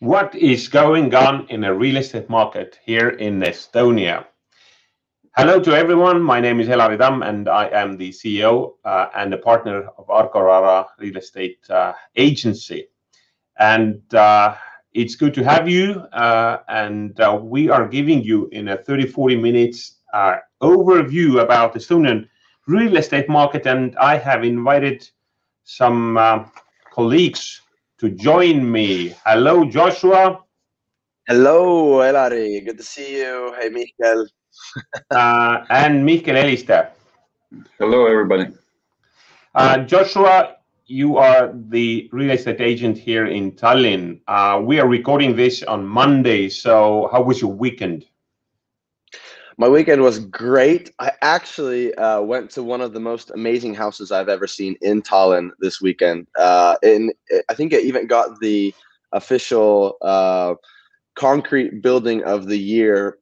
What is going on in the real estate market here in Estonia? Hello to everyone. My name is Elari Tamm, and I am the CEO uh, and a partner of Argovara Real Estate uh, Agency. And uh, it's good to have you. Uh, and we are giving you in a 30-40 minutes overview about the Estonian real estate market. And I have invited some colleagues to join me. Hello, Joshua. Hello, Elari. Good to see you. Hey, Mihkel. Uh, Mihkel Eliste. Hello, everybody. Uh, Joshua, you are the real estate agent here in Tallinn. Uh, we are recording this on Monday. So, how was your weekend? My weekend was great. I actually uh, went to one of the most amazing houses I've ever seen in Tallinn this weekend. Uh, and I think it even got the official uh, concrete building of the year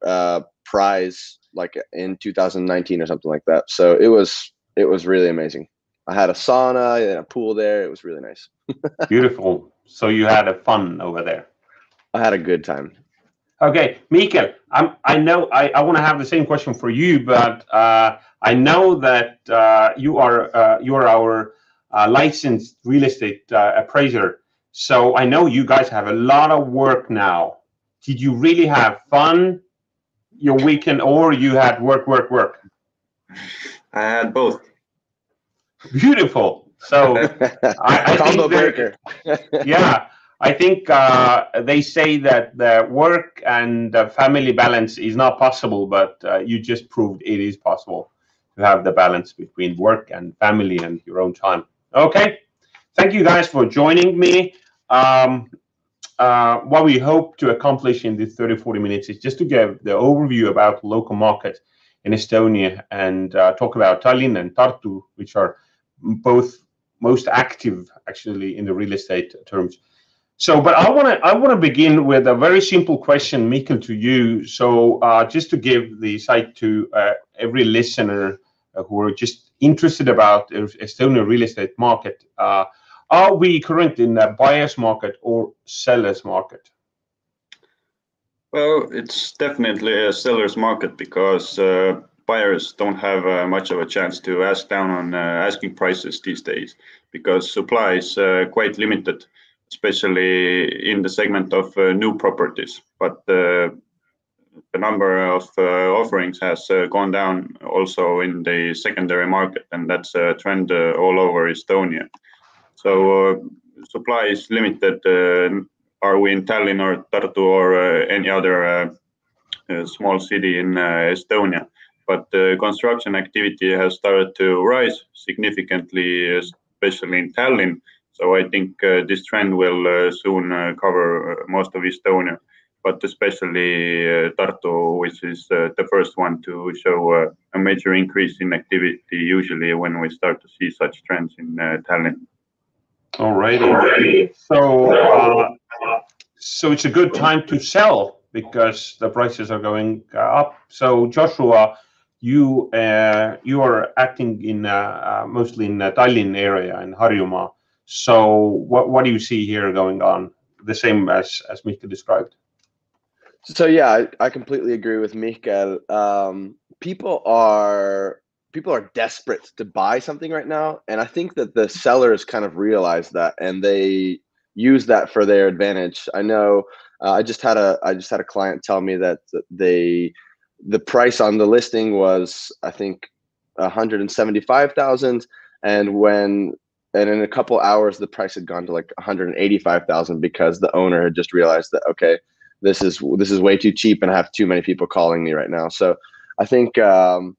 prize like in 2019 or something like that. So it was it was really amazing. I had a sauna and a pool there. It was really nice. Beautiful. So you had a fun over there. I had a good time. Okay. Mihkel, I'm, I know I I want to have the same question for you, but uh, I know that uh, you are uh, you are our licensed real estate appraiser. So I know you guys have a lot of work now. Did you really have fun your weekend, or you had work, work, work? I had both. Beautiful. Combo breaker. Yeah. I think uh, they say that the work and family balance is not possible, but uh, you just proved it is possible to have the balance between work and family and your own time. Okay. Thank you, guys, for joining me. Um, uh, what we hope to accomplish in these 30-40 minutes is just to give the overview about local market in Estonia and talk about Tallinn and Tartu, which are both most active, actually, in the real estate terms. I want to I want to begin with a very simple question, Mihkel, to you. So, uh, just to give the sight to uh, every listener uh, who are just interested about the Estonian real estate market, uh, are we currently in a buyer's market or seller's market? Well, it's definitely a seller's market because buyers don't have much of a chance to ask down on asking prices these days because supply is quite limited, especially in the segment of uh, new properties. But uh, the number of uh, offerings has gone down also in the secondary market, and that's a trend all over Estonia. So supply is limited. Are we in Tallinn or Tartu or any other small city in Estonia? But construction activity has started to rise significantly, especially in Tallinn. I think uh, this trend will uh, soon uh, cover most of Estonia, but especially Tartu, which is the first one to show a major increase in activity usually when we start to see such trends in Tallinn. All right. So uh so it's a good time to sell because the prices are going up. So Joshua, you you are acting in mostly in the Tallinn area in Harjumaa. So what what do you see here going on, the same as Mihkel described? So yeah, I completely agree with Mihkel. Um, people are people are desperate to buy something right now. And I think that the sellers kind of realize that, and they use that for their advantage. I know uh, I just had a I just had a client tell me that they the price on the listing was, I think, 175,000. And in a couple hours, the price had gone to like 185,000 because the owner had just realized that, okay, this is this is way too cheap, and I have too many people calling me right now. So I think um,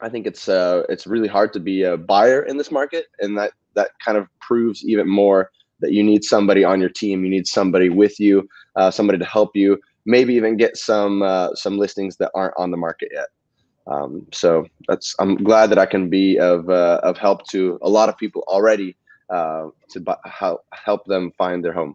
I think it's uh, it's really hard to be a buyer in this market. And that that kind of proves even more that you need somebody on your team. You need somebody with you, uh, somebody to help you, maybe even get some uh, some listings that aren't on the market yet. I'm glad that I can be of of help to a lot of people already to help them find their home.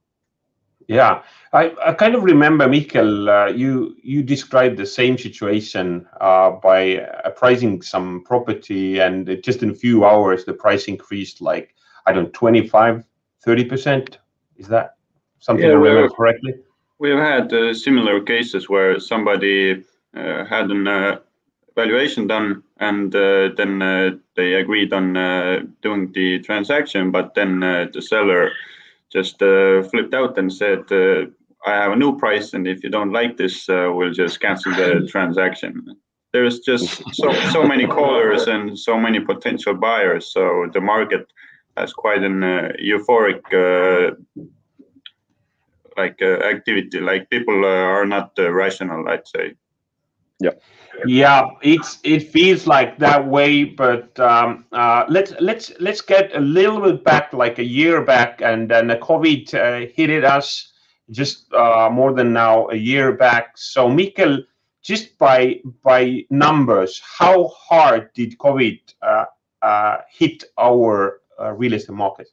Yeah. I I kind of remember, Mihkel, you you described the same situation by appraising some property, and just in a few hours, the price increased like, I don't know, 25%, 30%. Is that something Yeah, I remember correctly. We've had uh, similar cases where somebody uh, had an uh, valuation done and uh, then uh, they agreed on uh, doing the transaction, but then uh, the seller just uh, flipped out and said, uh, I have a new price, and if you don't like this, uh, we'll just cancel the transaction. There's just so, so many callers and so many potential buyers, so the market has quite an uh, euphoric uh, like uh, activity. Like people uh, are not uh, rational, I'd say. Yeah, Yeah, it's it feels like that way, but um, uh, let's let's let's get a little bit back, like a year back, and then the COVID uh, hit it us just uh, more than now a year back. So, Mihkel, just by by numbers, how hard did COVID uh, uh, hit our uh, real estate market?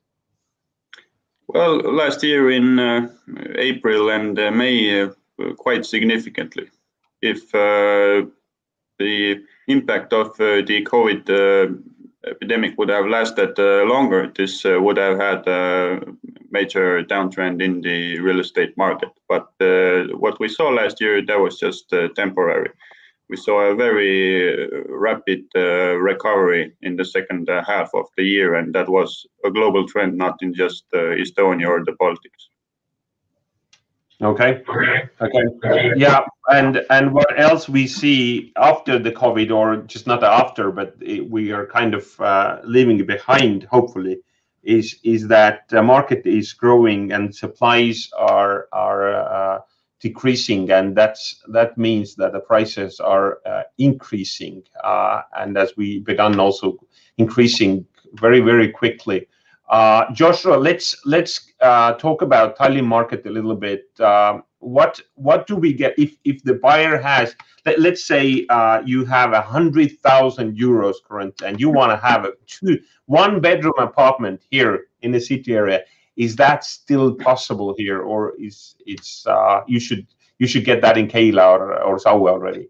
Well, last year in uh, April and uh, May, uh, quite significantly. If uh, the impact of uh, the COVID uh, epidemic would have lasted longer, this would have had a major downtrend in the real estate market. But what we saw last year, that was just temporary. We saw a very rapid uh, recovery in the second half of the year, and that was a global trend, not in just uh, Estonia or the Baltics. Okay. Okay. Yeah, and and what else we see after the COVID, or just not after, but it, we are kind of uh, leaving behind. Hopefully, is is that the market is growing and supplies are are uh, decreasing, and that's that means that the prices are uh, increasing, uh, and as we began also increasing very very quickly. Uh, Joshua, let's let's uh, talk about Tallinn market a little bit. Um, what what do we get if if the buyer has let, let's say uh, you have a hundred thousand euros current and you want to have a two one bedroom apartment here in the city area? Is that still possible here, or is it's uh, you should you should get that in Keila or or Saue already?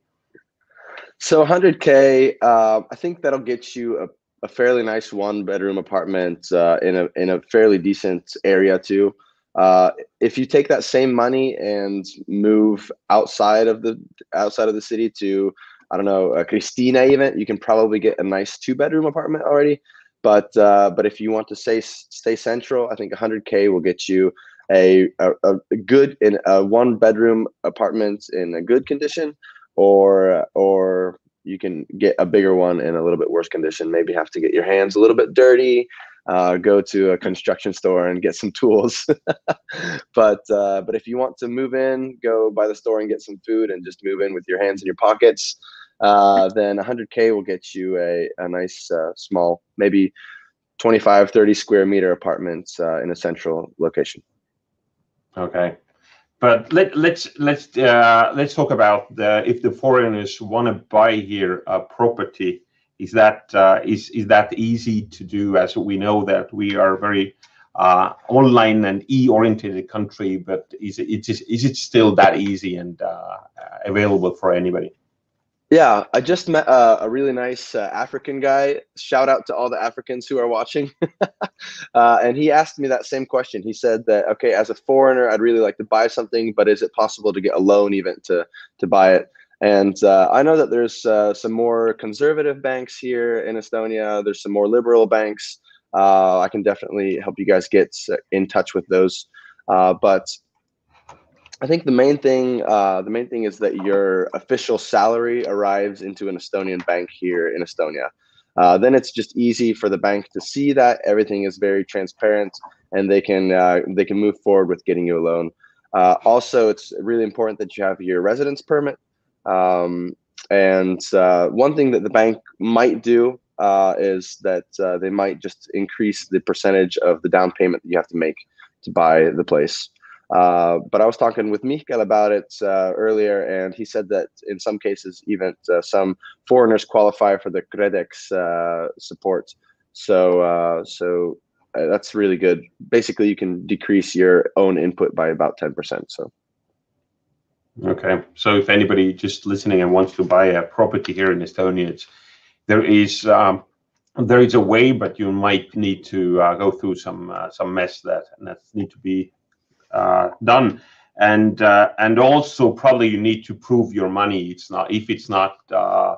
So 100k, uh, I think that'll get you a, a fairly nice one bedroom apartment uh, in a in a fairly decent area too. Uh, if you take that same money and move outside of the outside of the city to I don't know uh, Christina event, you can probably get a nice two bedroom apartment already. But uh, but if you want to stay stay central, I think 100k will get you a a, a good in a one bedroom apartment in a good condition or or you can get a bigger one in a little bit worse condition. Maybe have to get your hands a little bit dirty, uh, go to a construction store and get some tools. but uh, but if you want to move in, go by the store and get some food and just move in with your hands in your pockets. Uh, then 100k will get you a, a nice uh, small maybe 25 30 square meter apartment uh, in a central location Okay, but let let's let's uh, let's talk about the, if the foreigners want to buy here a property. Is that uh, is is that easy to do? As we know that we are very uh, online and e-oriented country, but is it is, is it still that easy and uh, available for anybody? Yeah, I just met uh, a really nice uh, African guy. Shout out to all the Africans who are watching. uh, and he asked me that same question. He said that, okay, as a foreigner, I'd really like to buy something, but is it possible to get a loan even to, to buy it? And uh, I know that there's uh, some more conservative banks here in Estonia. There's some more liberal banks. Uh, I can definitely help you guys get in touch with those. But I think the main thing, uh, the main thing is that your official salary arrives into an Estonian bank here in Estonia. Uh, then it's just easy for the bank to see that everything is very transparent, and they can uh, they can move forward with getting you a loan. Uh, also, it's really important that you have your residence permit. Um, and uh, one thing that the bank might do uh, is that they might just increase the percentage of the down payment that you have to make to buy the place. Uh, but I was talking with Mikael about it uh, earlier, and he said that in some cases, even uh, some foreigners qualify for the KredEx support. So, so that's really good. Basically, you can decrease your own input by about ten percent. So. Okay, so if anybody just listening and wants to buy a property here in Estonia, there is um, there is a way, but you might need to uh, go through some uh, some mess that and that need to be Uh, done. And uh, and also probably you need to prove your money. It's not if it's not uh,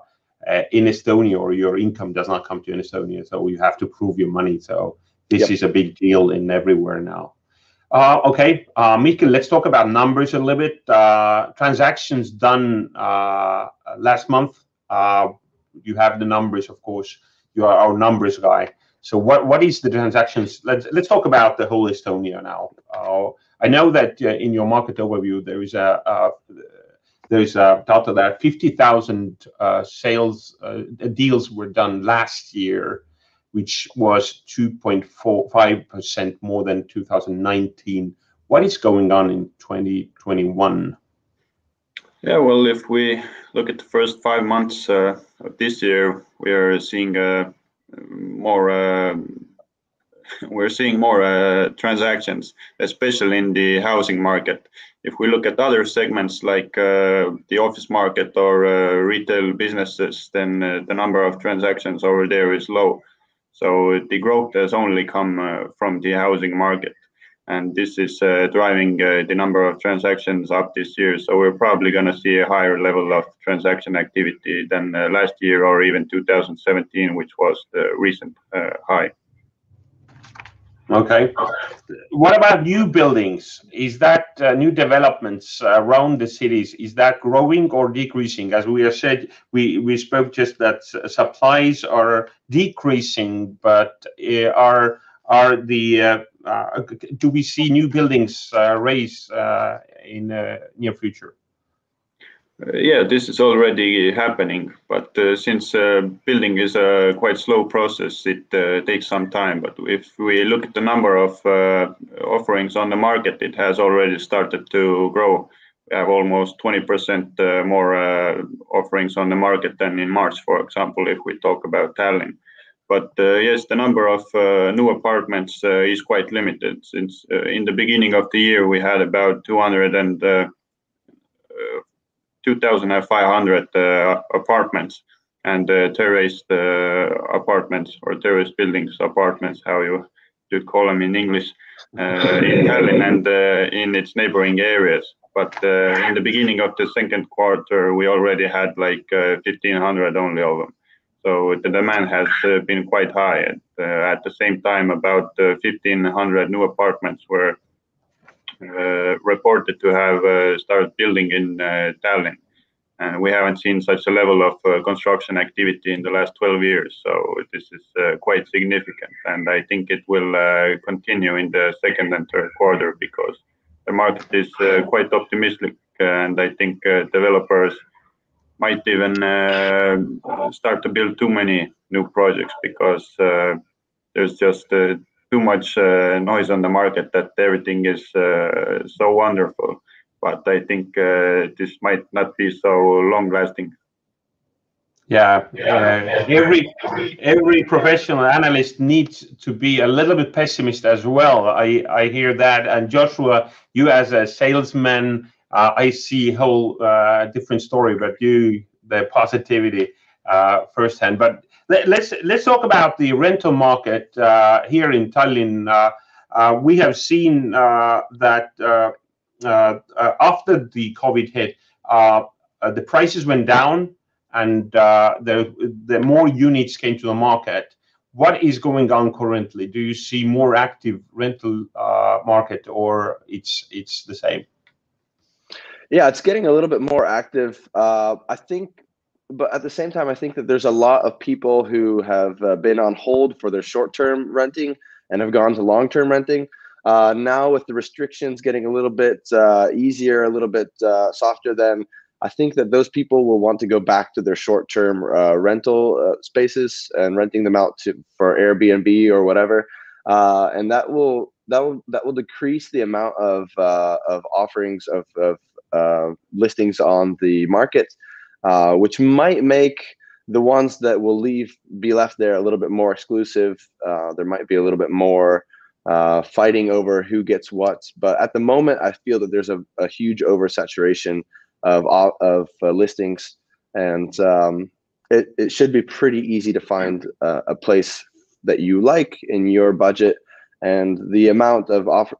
in Estonia or your income does not come to Estonia, so you have to prove your money. So this is a big deal in everywhere now. Okay. Mihkel, let's talk about numbers a little bit. Transactions done last month. You have the numbers, of course. You are our numbers guy. So what what is the transactions? Let's talk about the whole Estonia now. I know that uh, in your market overview, there is a there is a data that 50,000 uh, sales uh, deals were done last year, which was 2.45% more than 2019. What is going on in 2021? Yeah. Well, if we look at the first five months of this year, we are seeing a more Uh, transactions, especially in the housing market. If we look at other segments like uh, the office market or uh, retail businesses, then the number of transactions over there is low. So the growth has only come from the housing market, and this is driving the number of transactions up this year. So we're probably going to see a higher level of transaction activity than last year or even 2017, which was the recent high. Okay. What about new buildings? Is that uh, new developments uh, around the cities, is that growing or decreasing? As we have said, we we spoke just that supplies are decreasing, but uh, are are the do we see new buildings raise in the near future? Yeah, this is already happening, but uh, since uh, building is a quite slow process, it uh, takes some time. But if we look at the number of offerings on the market, it has already started to grow. We have almost 20% more offerings on the market than in March, for example, if we talk about Tallinn. But yes, the number of new apartments is quite limited since in the beginning of the year, we had about 2,500 uh, apartments and uh, terraced uh, apartments or terrace buildings apartments, how you should call them in English, in Tallinn and in its neighboring areas. But in the beginning of the second quarter, we already had like 1,500 only of them. So the demand has been quite high. At the same time, about 1,500 new apartments were Uh, reported to have uh, started building in uh, Tallinn. And we haven't seen such a level of construction activity in the last 12 years. So this is quite significant, and I think it will continue in the second and third quarter because the market is quite optimistic, and I think developers might even start to build too many new projects because there's just too much uh, noise on the market that everything is uh, so wonderful. But I think uh, this might not be so long-lasting. Yeah. Every every professional analyst needs to be a little bit pessimist as well. I I hear that. And Joshua, you as a salesman, I see whole different story, but you, the positivity firsthand. Let's let's talk about the rental market uh, here in Tallinn. Uh, uh, we have seen that after the COVID hit, the prices went down and the the more units came to the market. What is going on currently? Do you see more active rental market or it's it's the same? Yeah, it's getting a little bit more active. But at the same time, I think that there's a lot of people who have uh, been on hold for their short-term renting and have gone to long-term renting. Uh, now with the restrictions getting a little bit uh, easier, a little bit softer, then I think that those people will want to go back to their short-term rental spaces and renting them out to for Airbnb or whatever. And that will that will that will decrease the amount of of offerings of listings on the market, Uh, which might make the ones that will leave be left there a little bit more exclusive. Uh, there might be a little bit more uh, fighting over who gets what. But at the moment, I feel that there's a huge oversaturation of of listings, and um, it it should be pretty easy to find a place that you like in your budget. And the amount of offer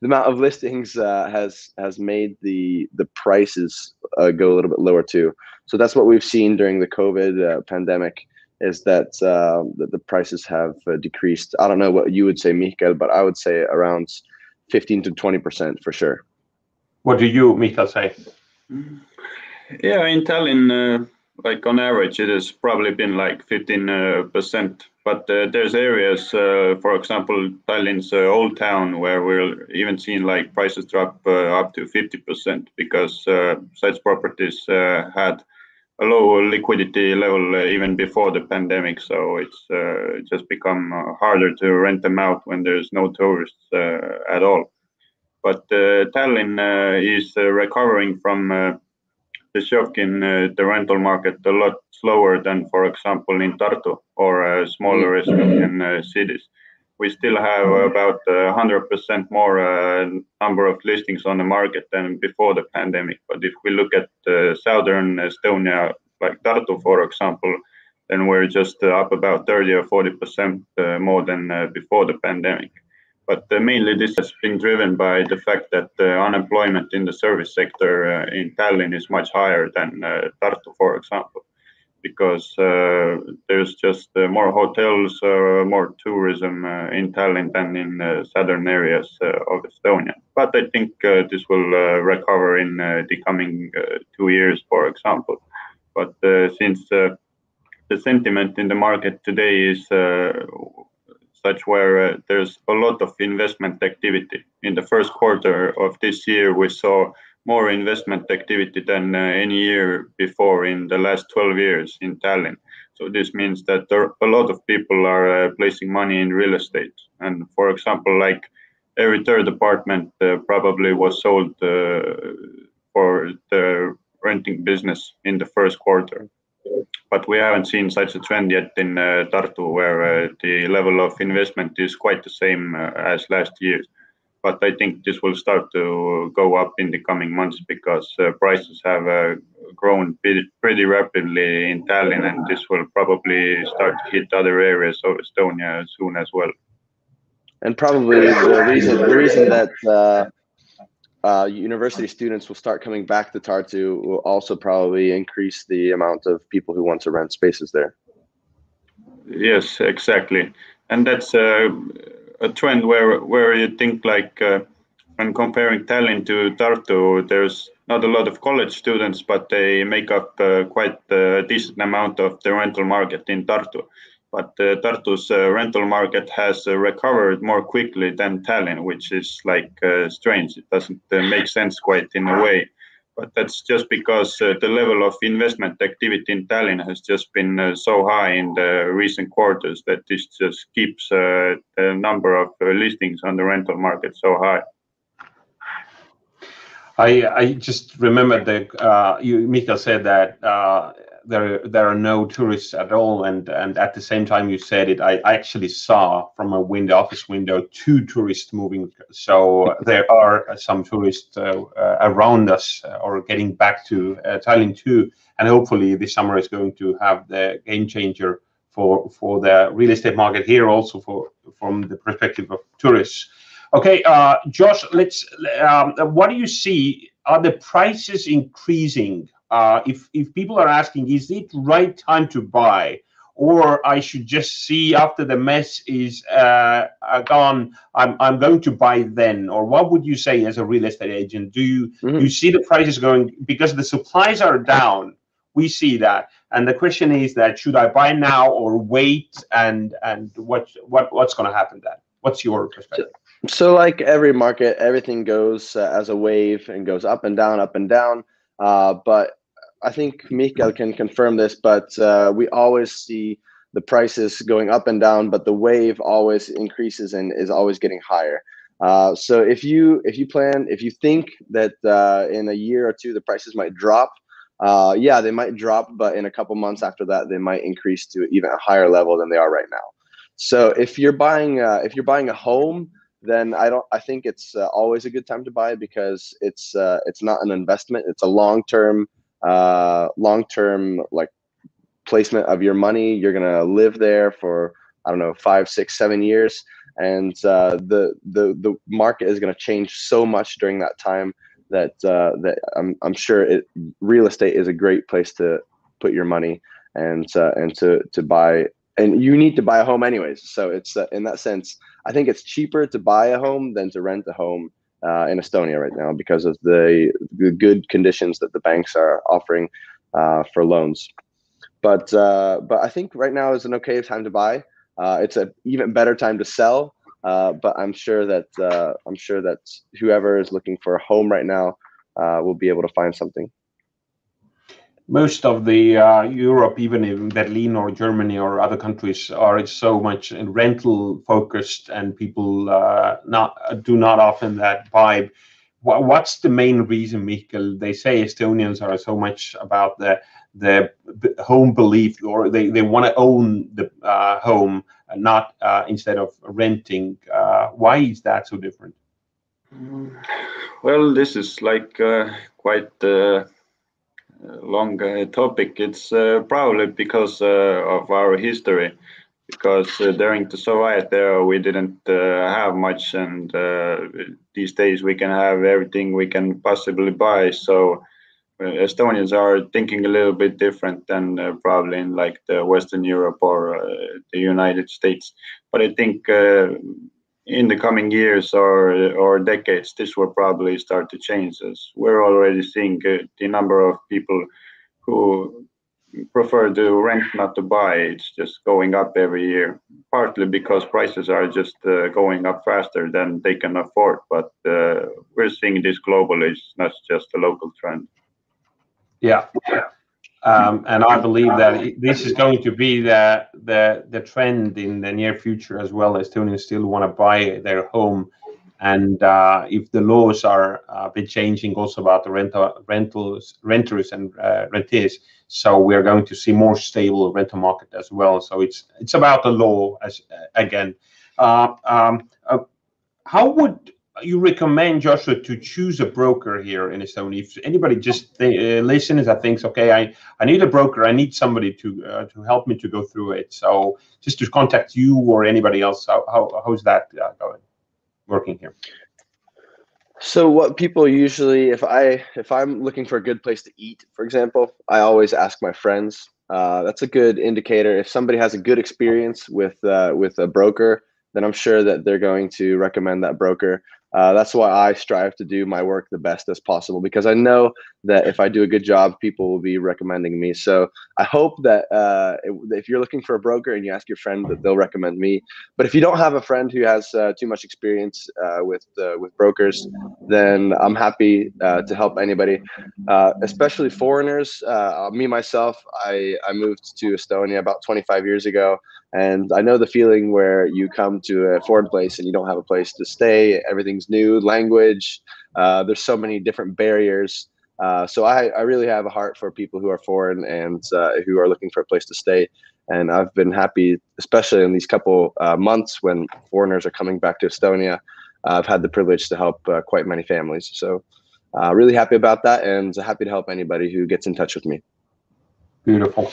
the amount of listings uh, has has made the the prices uh, go a little bit lower too. So that's what we've seen during the COVID uh, pandemic is that uh, the, the prices have uh, decreased. I don't know what you would say, Mikael, but I would say around 15 to 20 percent for sure. What do you, Mikael, say? Yeah, in Tallinn, uh, like on average, it has probably been like 15 uh, percent. But uh, there's areas, uh, for example, Tallinn's uh, old town, where we're even seeing like prices drop uh, up to 50 percent because uh, such properties uh, had a low liquidity level uh, even before the pandemic. So it's just become harder to rent them out when there's no tourists at all. But Tallinn is recovering from the shock in uh, the rental market a lot slower than, for example, in Tartu or uh, smaller mm. Estonian uh, cities. We still have about 100% more number of listings on the market than before the pandemic. But if we look at southern Estonia, like Tartu, for example, then we're just up about 30 or 40% more than before the pandemic. But uh, mainly this has been driven by the fact that the unemployment in the service sector uh, in Tallinn is much higher than uh, Tartu, for example, because uh, there's just uh, more hotels, more tourism in Tallinn than in southern areas of Estonia. But I think this will recover in the coming two years, for example. But since the sentiment in the market today is such where uh, there's a lot of investment activity. In the first quarter of this year, we saw more investment activity than uh, any year before in the last 12 years in Tallinn. So this means that a lot of people are uh, placing money in real estate. And for example, like every third apartment uh, probably was sold uh, for the renting business in the first quarter but we haven't seen such a trend yet in uh, Tartu, where uh, the level of investment is quite the same uh, as last year. But I think this will start to go up in the coming months because prices have grown pretty rapidly in Tallinn, and this will probably start to hit other areas of Estonia soon as well. And probably the reason the reason that uh, university students will start coming back to Tartu will also probably increase the amount of people who want to rent spaces there. Yes, exactly, and that's a, trend where where you think like uh, when comparing Tallinn to Tartu, there's not a lot of college students, but they make up uh, quite a decent amount of the rental market in Tartu but uh, Tartu's uh, rental market has uh, recovered more quickly than Tallinn, which is like strange. It doesn't make sense quite in a way. But that's just because the level of investment activity in Tallinn has just been so high in the recent quarters that this just keeps the number of listings on the rental market so high. I, I just remember that uh, you, Mikael said that uh, there there are no tourists at all. And and at the same time you said it i, I actually saw from a window office window two tourists moving. So there are some tourists uh, uh, around us uh, or getting back to uh, Tallinn too. And hopefully this summer is going to have the game changer for for the real estate market here also for from the perspective of tourists. Okay uh, josh let's um, what do you see? Are the prices increasing uh, if if people are asking, is it right time to buy, or I should just see after the mess is uh, uh, gone, I'm I'm going to buy then, or what would you say as a real estate agent? Do you mm-hmm. you see the prices going because the supplies are down? We see that, and the question is that should I buy now or wait, and and what what what's going to happen then? What's your perspective? So, like every market, everything goes uh, as a wave and goes up and down, up and down. Uh, but I think Mikael can confirm this, but uh, we always see the prices going up and down, but the wave always increases and is always getting higher. Uh, so if you if you plan if you think that uh, in a year or two the prices might drop, uh, yeah, they might drop, but in a couple months after that they might increase to even a higher level than they are right now. So if you're buying uh, if you're buying a home, then I don't I think it's uh, always a good time to buy because it's it's not an investment; it's a long term uh, long-term like placement of your money. You're gonna live there for I don't know five, six, seven years, and uh, the the the market is to change so much during that time that uh, that I'm I'm sure it, real estate is a great place to put your money and uh, and to to buy and you need to buy a home anyways. So it's uh, in that sense, I think it's cheaper to buy a home than to rent a home uh, in Estonia right now because of the, the good conditions that the banks are offering uh, for loans. But uh, but I think right now is an okay time to buy. Uh, it's an even better time to sell. Uh, but I'm sure that uh, I'm sure that whoever is looking for a home right now will be able to find something most of the uh, Europe, even in Berlin or Germany or other countries, are so much rental focused, and people uh, not do not often that vibe. What's the main reason, Mihkel? They say Estonians are so much about the the home belief, or they, they want to own the uh, home, not uh, instead of renting. Uh, why is that so different? Well, this is like uh, quite long uh, topic. It's uh, probably because uh, of our history, because during the Soviet era we didn't have much, and these days we can have everything we can possibly buy. So. Estonians are thinking a little bit different than uh, probably in like the Western Europe or uh, the United States. But I think uh, in the coming years or or decades, this will probably start to change. As we're already seeing uh, the number of people who prefer to rent, not to buy. It's just going up every year, partly because prices are just uh, going up faster than they can afford. But uh, we're seeing this globally; it's not just a local trend. Yeah. Um, and I believe that this is going to be the, the the trend in the near future as well. Estonians still want to buy their home, and uh, if the laws are a bit changing also about the rental rentals renters and uh, rentiers, so we are going to see more stable rental market as well. So it's it's about the law as again. Uh, um, uh, how would you recommend Joshua to choose a broker here in Estonia? If anybody just th- uh, listens that thinks, okay, I, I need a broker, I need somebody to uh, to help me to go through it. So just to contact you or anybody else, how, how how's that uh, going, working here? So what people usually, if I if I'm looking for a good place to eat, for example, I always ask my friends. Uh, that's a good indicator. If somebody has a good experience with uh, with a broker, then I'm sure that they're going to recommend that broker. Uh, that's why I strive to do my work the best as possible because I know that if I do a good job, people will be recommending me. So I hope that uh, if you're looking for a broker and you ask your friend, that they'll recommend me. But if you don't have a friend who has uh, too much experience uh, with uh, with brokers, then I'm happy uh, to help anybody, especially foreigners. me myself, I I moved to Estonia about 25 years ago. And I know the feeling where you come to a foreign place and you don't have a place to stay. Everything's new, language. Uh, there's so many different barriers. Uh, so I, I really have a heart for people who are foreign and uh, who are looking for a place to stay. And I've been happy, especially in these couple uh, months when foreigners are coming back to Estonia. I've had the privilege to help uh, quite many families. So uh, really happy about that and happy to help anybody who gets in touch with me. Beautiful.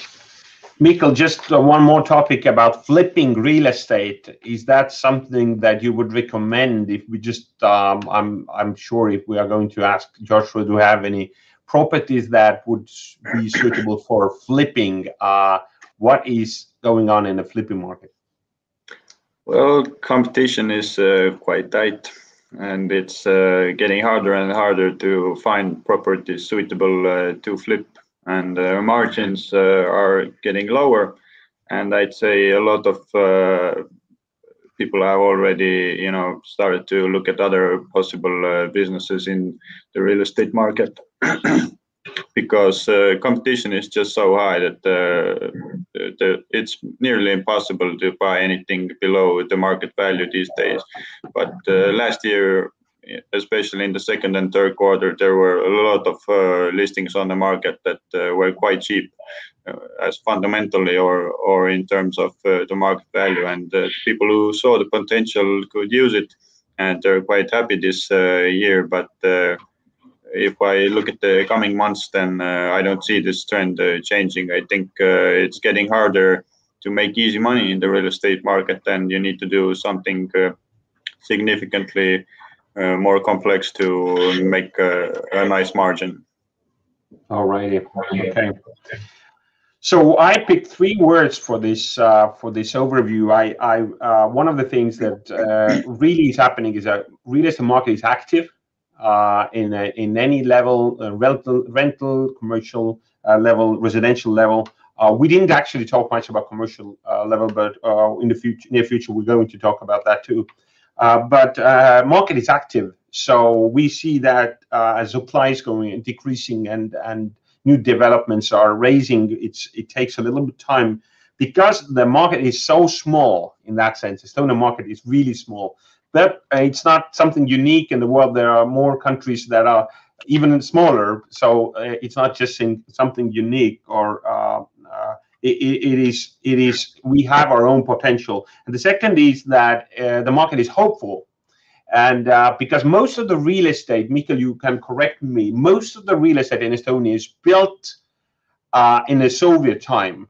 Mihkel, just uh, one more topic about flipping real estate. Is that something that you would recommend if we just, um, I'm, I'm sure if we are going to ask Joshua to have any properties that would be suitable for flipping, uh, what is going on in the flipping market? Well, competition is uh, quite tight and it's uh, getting harder and harder to find properties suitable uh, to flip and uh, margins uh, are getting lower. And I'd say a lot of uh, people have already, you know, started to look at other possible businesses in the real estate market. because uh, competition is just so high that uh, the, it's nearly impossible to buy anything below the market value these days. But uh, last year, especially in the second and third quarter, there were a lot of uh, listings on the market that uh, were quite cheap, uh, as fundamentally or or in terms of uh, the market value. And uh, people who saw the potential could use it, and they're quite happy this uh, year. But if I look at the coming months, then I don't see this trend changing. I think it's getting harder to make easy money in the real estate market, then you need to do something significantly Uh, more complex to make uh, a nice margin. All righty. Okay. So I picked three words for this uh, for this overview. I I one of the things that really is happening is that real estate market is active in in any level, rental, rental, commercial level, residential level. We didn't actually talk much about commercial level, but in the future, near future, we're going to talk about that too. Uh, but uh, market is active, so we see that uh, as supply is going decreasing and and new developments are raising, it takes a little bit time. Because the market is so small in that sense, the Estonian market is really small, but it's not something unique in the world. There are more countries that are even smaller, so it's not just something unique or it is we have our own potential. And the second is that uh, the market is hopeful. And uh, because most of the real estate, Mihkel, you can correct me, most of the real estate in Estonia is built uh, in the Soviet time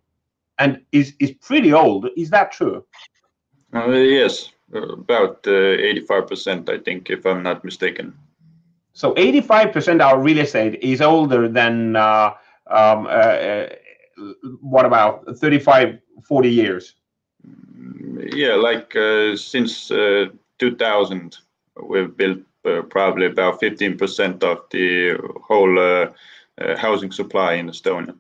and is pretty old. Is that true? Yes, about 85%, I think, if I'm not mistaken. So 85% of our real estate is older than um, Uh, what about 35, 40 years? Yeah, like uh, since uh, 2000, we've built probably about 15% of the whole housing supply in Estonia.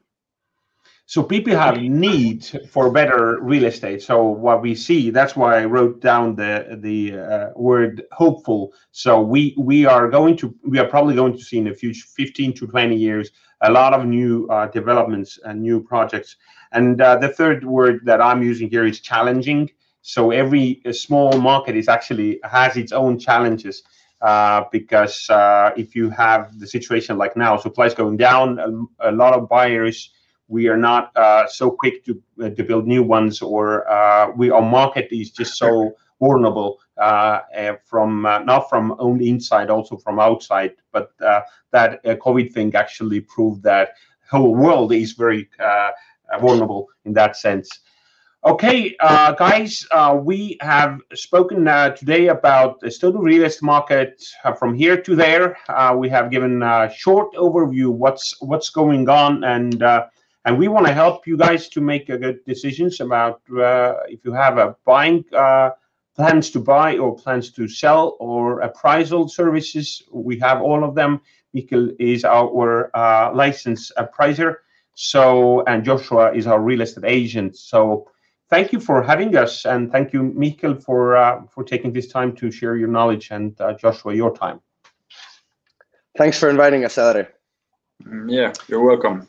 So people have need for better real estate. So what we see, that's why I wrote down the the uh, word hopeful. So we we are going to we are probably going to see in the future, 15 to 20 years, a lot of new uh, developments and new projects. And uh, the third word that I'm using here is challenging. So every small market is actually has its own challenges because if you have the situation like now, supply is going down, um, a lot of buyers, we are not uh, so quick to uh, to build new ones or uh, our market is just so vulnerable from not from only inside, also from outside. But that COVID thing actually proved that whole world is very vulnerable in that sense. Okay, guys, we have spoken today about the Estonian real estate market from here to there. We have given a short overview what's what's going on, and we want to help you guys to make good decisions about uh, if you have a buying uh, plans to buy or plans to sell or appraisal services. We have all of them. Mihkel is our uh, licensed appraiser, so and Joshua is our real estate agent. So thank you for having us, and thank you, Mihkel, for for taking this time to share your knowledge, and Joshua, your time. Thanks for inviting us, Elari. Mm, yeah, you're welcome.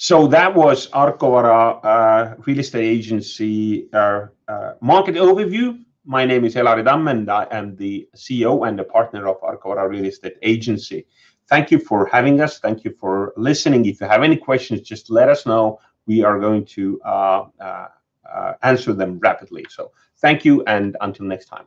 So that was Argovara uh, Real Estate Agency uh, uh, market overview. My name is Elari Tamm, and I am the CEO and a partner of Argovara Real Estate Agency. Thank you for having us. Thank you for listening. If you have any questions, just let us know. We are going to answer them rapidly. So thank you, and until next time.